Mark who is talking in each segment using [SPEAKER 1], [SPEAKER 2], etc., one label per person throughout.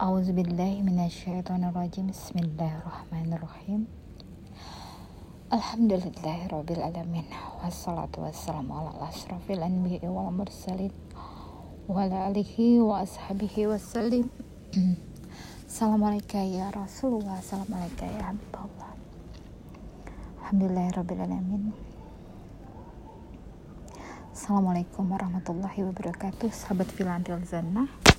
[SPEAKER 1] Auzubillahiminasyaitonirrojim Bismillahirrahmanirrahim. Alhamdulillahirrabbilalamin Wassalatu wassalamu ala asrafil anbiya wal mursalin Wa ala alihi wa ashabihi wassalim. Assalamualaikum ya Rasulullah Assalamualaikum ya Habibullah. Alhamdulillahirrabbilalamin Assalamualaikum warahmatullahi wabarakatuh. Sahabat Filantil Zannah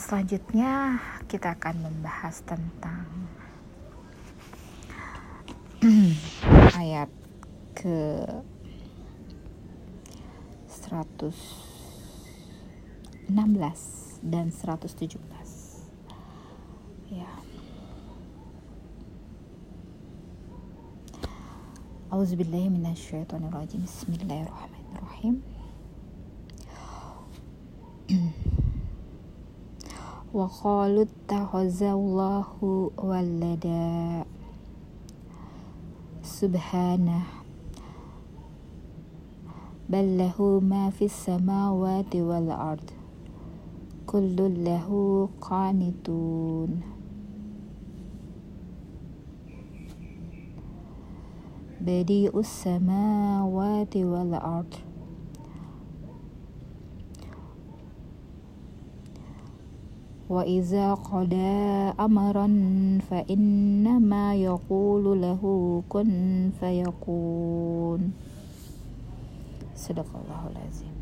[SPEAKER 1] Selanjutnya kita akan membahas tentang Ayat ke 116 dan 117 Ya. Auzubillahiminasyaitonirrajim Bismillahirrahmanirrahim Bismillahirrahmanirrahim وقالوا اتخذ الله ولدا. سبحانه. بل له ما في السماوات والأرض. كل له قانتون. بديء السماوات والأرض. wa iza qada amaran fa inna ma yaqulu lahu kun fayakun. Sadaqallahul azim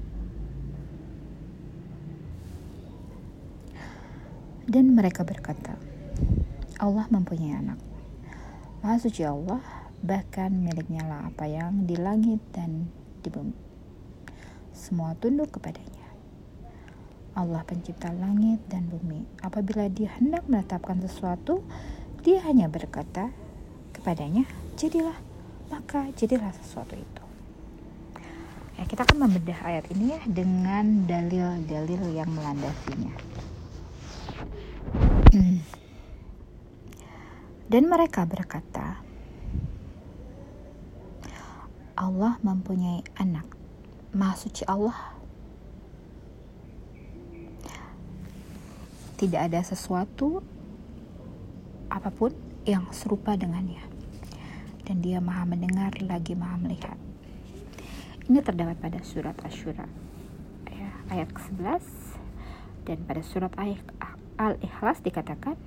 [SPEAKER 1] dan mereka berkata Allah mempunyai anak. Maha suci Allah bahkan miliknya lah apa yang di langit dan di bumi. Semua tunduk kepadanya. Allah pencipta langit dan bumi. Apabila dia hendak menetapkan sesuatu, dia hanya berkata kepadanya, jadilah, maka jadilah sesuatu itu. Ya, kita akan membedah ayat ini ya dengan dalil-dalil yang melandasinya. Hmm. Dan mereka berkata, Allah mempunyai anak. Maha suci Allah. Tidak ada sesuatu apa pun yang serupa dengannya. Dan dia maha mendengar lagi maha melihat. Ini terdapat pada surat Asyura ya, ayat ke-11 dan pada surat Al-Ikhlas dikatakan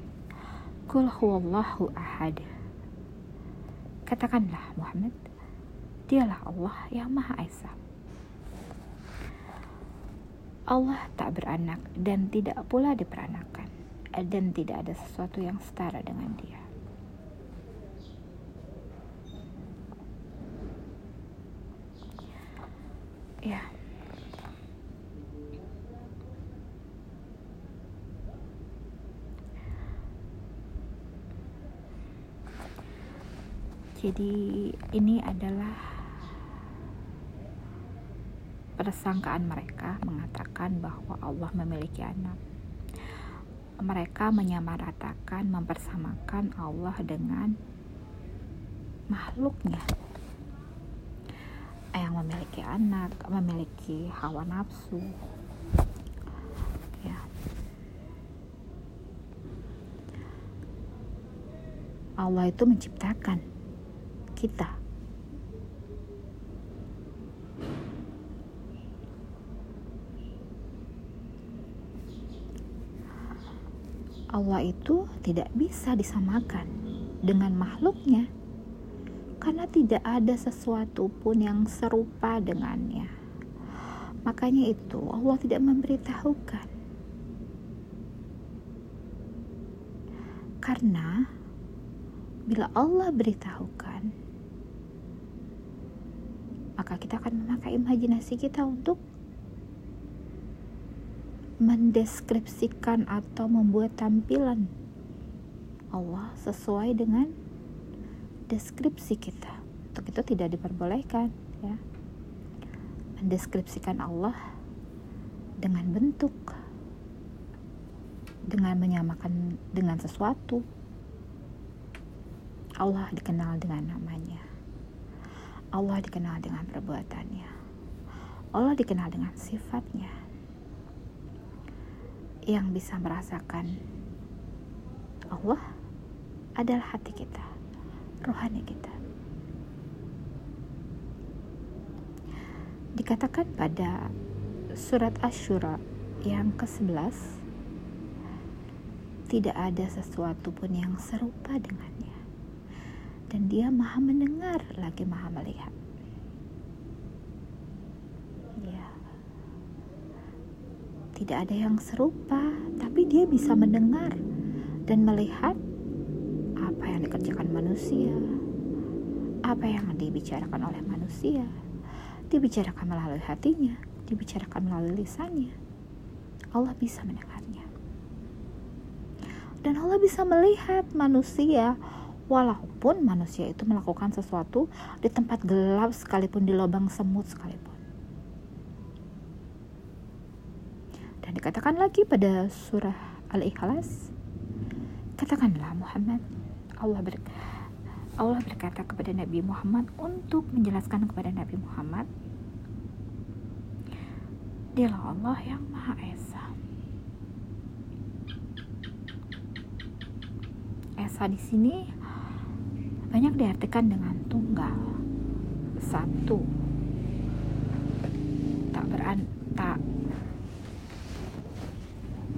[SPEAKER 1] Kul huwallahu ahad. Katakanlah Muhammad, Dialah Allah yang Maha Esa. Allah tak beranak dan tidak pula diperanakan dan tidak ada sesuatu yang setara dengan dia. Ya. Jadi ini adalah persangkaan mereka mengatakan bahwa Allah memiliki anak. Mereka menyamaratakan, mempersamakan Allah dengan makhluknya yang memiliki anak, memiliki hawa nafsu. Ya. Allah itu menciptakan kita Allah itu tidak bisa disamakan dengan makhluknya karena tidak ada sesuatu pun yang serupa dengannya. Makanya itu Allah tidak memberitahukan. Karena bila Allah beritahukan, maka kita akan memakai imajinasi kita untuk mendeskripsikan atau membuat tampilan Allah sesuai dengan deskripsi kita. Untuk itu tidak diperbolehkan ya. Mendeskripsikan Allah dengan bentuk dengan menyamakan dengan sesuatu. Allah dikenal dengan namanya. Allah dikenal dengan perbuatannya. Allah dikenal dengan sifatnya yang bisa merasakan Allah adalah hati kita, rohani kita. Dikatakan pada surat Asyura yang ke-11 tidak ada sesuatu pun yang serupa dengannya. Dan dia maha mendengar lagi maha melihat. Ya. Tidak ada yang serupa, tapi dia bisa mendengar dan melihat apa yang dikerjakan manusia, apa yang dibicarakan oleh manusia, dibicarakan melalui hatinya, dibicarakan melalui lisannya. Allah bisa mendengarnya. Dan Allah bisa melihat manusia walaupun manusia itu melakukan sesuatu di tempat gelap sekalipun di lubang semut sekalipun. Dan dikatakan lagi pada surah Al-Ikhlas, katakanlah Muhammad, Allah ber Allah berkata kepada Nabi Muhammad untuk menjelaskan kepada Nabi Muhammad Dialah Allah yang Maha Esa. Esa di sini banyak diartikan dengan tunggal, satu, tak beran, tak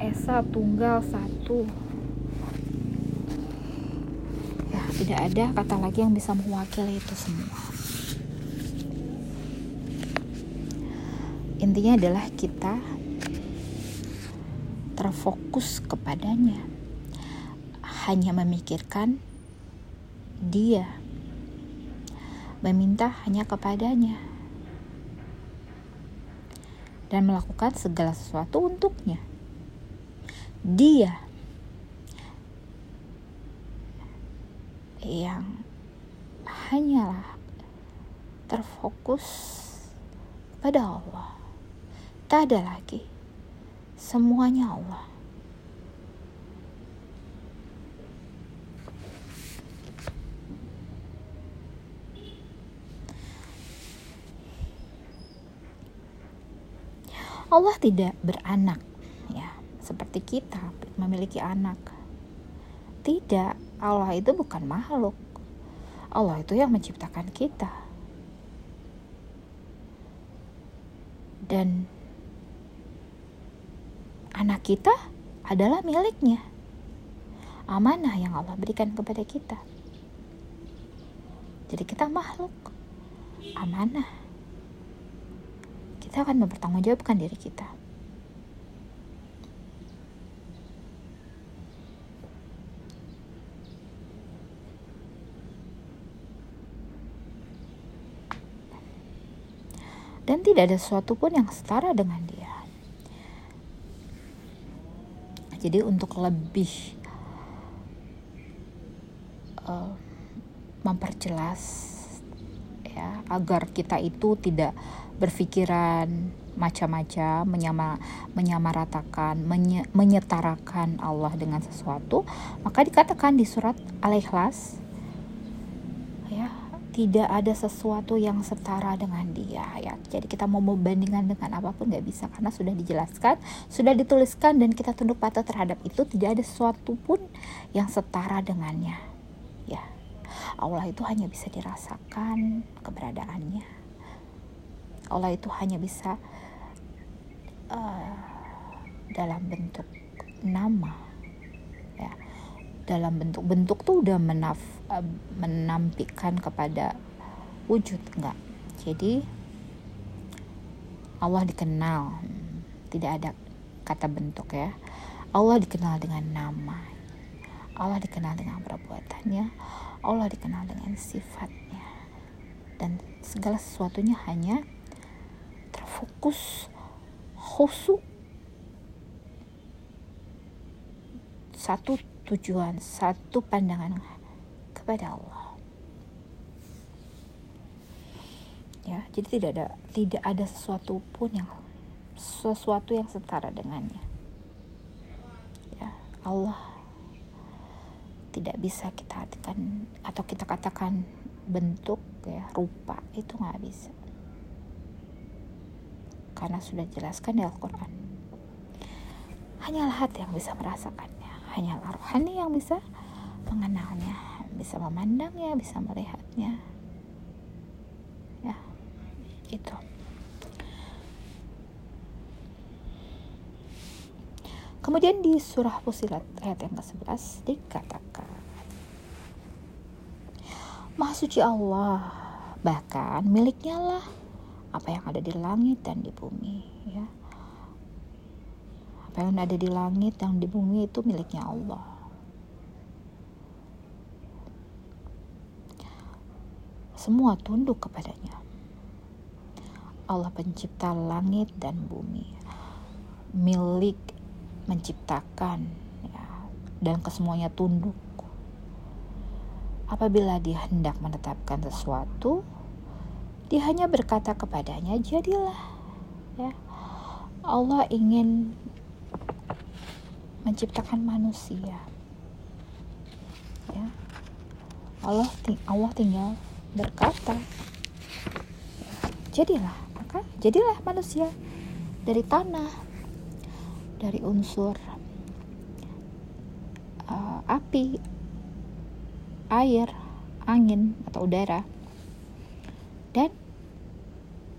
[SPEAKER 1] Esa tunggal satu. Ya, tidak ada kata lagi yang bisa mewakili itu semua. intinya adalah kita terfokus kepadanya hanya memikirkan dia meminta hanya kepadanya dan melakukan segala sesuatu untuknya dia yang hanyalah terfokus pada Allah Tak ada lagi. Semuanya Allah. Allah tidak beranak seperti kita memiliki anak. Tidak, Allah itu bukan makhluk. Allah itu yang menciptakan kita. Dan anak kita adalah miliknya. Amanah yang Allah berikan kepada kita. Jadi kita makhluk amanah. Kita akan mempertanggungjawabkan diri kita. Dan tidak ada sesuatu pun yang setara dengan dia. jadi untuk lebih uh, memperjelas ya agar kita itu tidak berpikiran macam-macam menyama, menyamaratakan menye, menyetarakan Allah dengan sesuatu maka dikatakan di surat Al-Ikhlas tidak ada sesuatu yang setara dengan dia ya. Jadi kita mau membandingkan dengan apa pun nggak bisa karena sudah dijelaskan sudah dituliskan dan kita tunduk patuh terhadap itu tidak ada sesuatu pun yang setara dengannya ya. Allah itu hanya bisa dirasakan keberadaannya. Allah itu hanya bisa uh, dalam bentuk nama ya dalam bentuk-bentuk tuh udah menaf uh, menampikan kepada wujud enggak. Jadi Allah dikenal. Tidak ada kata bentuk ya. Allah dikenal dengan nama. Allah dikenal dengan perbuatannya. Allah dikenal dengan sifatnya. Dan segala sesuatunya hanya terfokus khusus satu tujuan, satu pandangan kepada Allah. Ya, jadi tidak ada tidak ada sesuatu pun yang sesuatu yang setara dengannya. Ya, Allah tidak bisa kita artikan atau kita katakan bentuk ya rupa itu nggak bisa karena sudah jelaskan di Al-Quran hanyalah hati yang bisa merasakannya hanyalah rohani yang bisa mengenalnya bisa memandangnya bisa melihatnya. Ya itu Kemudian di surah Fusilat ayat yang ke-11 dikatakan Maha suci Allah bahkan miliknya lah apa yang ada di langit dan di bumi ya apa yang ada di langit dan di bumi itu miliknya Allah semua tunduk kepadanya Allah pencipta langit dan bumi milik menciptakan ya, dan kesemuanya tunduk. Apabila dia hendak menetapkan sesuatu, dia hanya berkata kepadanya, "Jadilah." Ya. Allah ingin menciptakan manusia. Ya. Allah Allah tinggal berkata, "Jadilah." Maka jadilah manusia dari tanah dari unsur uh, api, air, angin atau udara, dan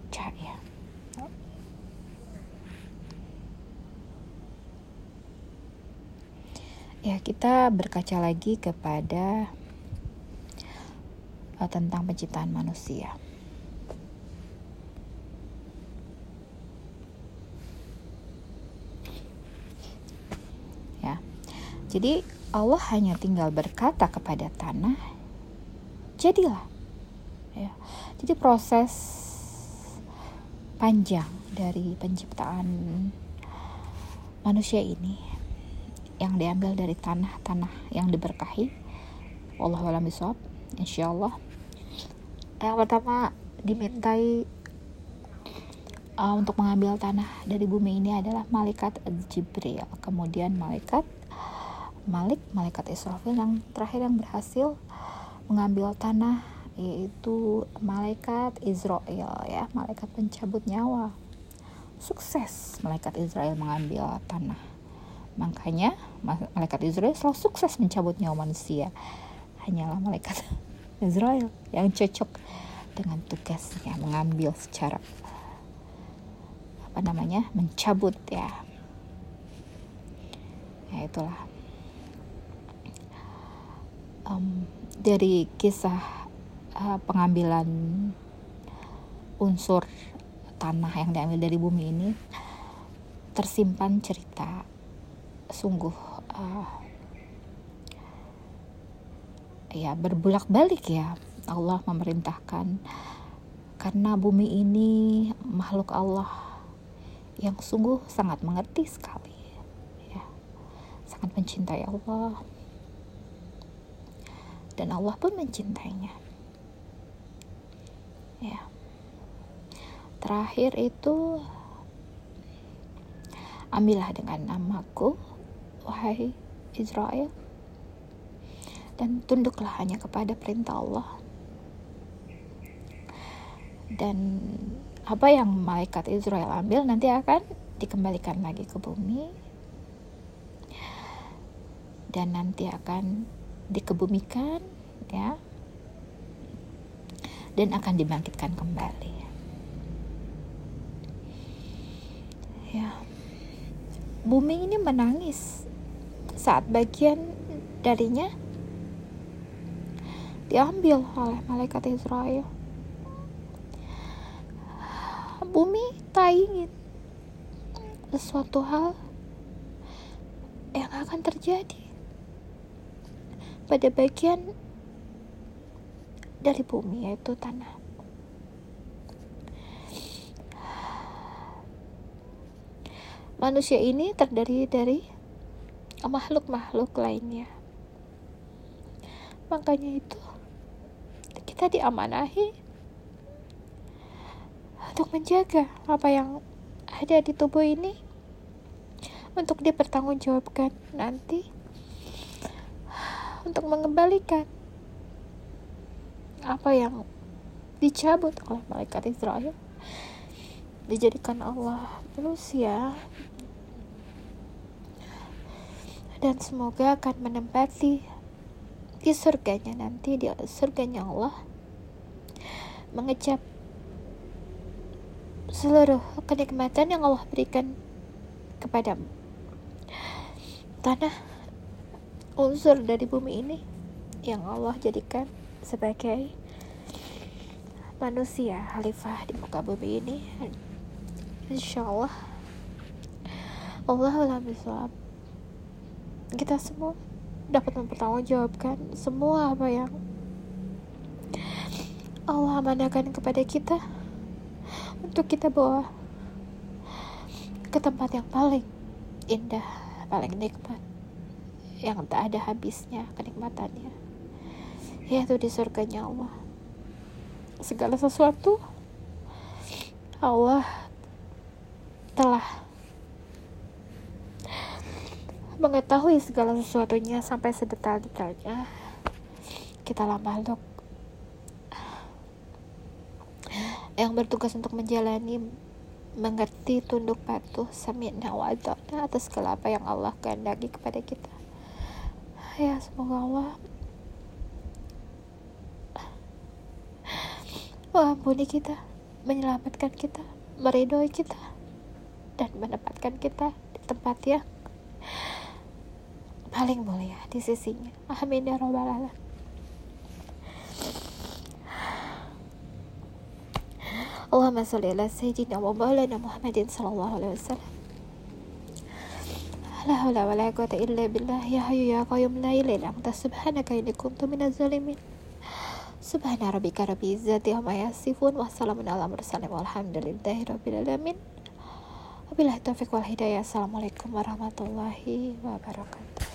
[SPEAKER 1] cahaya. Ya, kita berkaca lagi kepada uh, tentang penciptaan manusia. Jadi Allah hanya tinggal berkata kepada tanah, jadilah. Ya. Jadi proses panjang dari penciptaan manusia ini yang diambil dari tanah-tanah yang diberkahi. Allah alam insya Allah. Yang pertama dimintai uh, untuk mengambil tanah dari bumi ini adalah malaikat Jibril, kemudian malaikat Malik, malaikat Israfil yang terakhir yang berhasil mengambil tanah yaitu malaikat Israel ya, malaikat pencabut nyawa. Sukses malaikat Israel mengambil tanah. Makanya malaikat Israel selalu sukses mencabut nyawa manusia. Hanyalah malaikat Israel yang cocok dengan tugasnya mengambil secara apa namanya mencabut ya ya itulah um, dari kisah uh, pengambilan unsur tanah yang diambil dari bumi ini tersimpan cerita sungguh uh, ya berbulak balik ya Allah memerintahkan karena bumi ini makhluk Allah yang sungguh sangat mengerti sekali ya sangat mencintai Allah dan Allah pun mencintainya. Ya. Terakhir itu ambillah dengan namaku wahai Israel dan tunduklah hanya kepada perintah Allah. Dan apa yang malaikat Israel ambil nanti akan dikembalikan lagi ke bumi. Dan nanti akan dikebumikan ya. Dan akan dibangkitkan kembali. Ya. Bumi ini menangis saat bagian darinya diambil oleh malaikat Israel bumi tak ingin sesuatu hal yang akan terjadi pada bagian dari bumi yaitu tanah. Manusia ini terdiri dari makhluk-makhluk lainnya. Makanya itu kita diamanahi untuk menjaga apa yang ada di tubuh ini untuk dipertanggungjawabkan nanti untuk mengembalikan apa yang dicabut oleh malaikat Israel dijadikan Allah ya
[SPEAKER 2] dan semoga akan menempati di surganya nanti di surganya Allah. Mengecap seluruh kenikmatan yang Allah berikan kepadamu. Tanah unsur dari bumi ini yang Allah jadikan sebagai manusia khalifah di muka bumi ini. Insya Allah. Allah kita semua dapat mempertanggungjawabkan semua apa yang Allah amanahkan kepada kita untuk kita bawa ke tempat yang paling indah, paling nikmat, yang tak ada habisnya kenikmatannya, yaitu di surganya Allah. Segala sesuatu Allah telah mengetahui segala sesuatunya sampai sedetail-detailnya kita makhluk yang bertugas untuk menjalani mengerti tunduk patuh sami'na wa atas segala apa yang Allah kehendaki kepada kita. Ya semoga Allah mengampuni kita menyelamatkan kita meridhoi kita dan menempatkan kita di tempat yang paling mulia di sisinya. Amin ya robbal alamin. Allahumma salli ala sayyidina wa maulana Muhammadin sallallahu alaihi wasallam. La haula wa la quwwata illa billah ya hayyu ya qayyum la ilaha illa anta subhanaka inni kuntu minaz zalimin. Subhana rabbika rabbil izzati amma yasifun wa salamun ala mursalin walhamdulillahi rabbil alamin. Wabillahi taufiq wal hidayah. Assalamualaikum warahmatullahi wabarakatuh.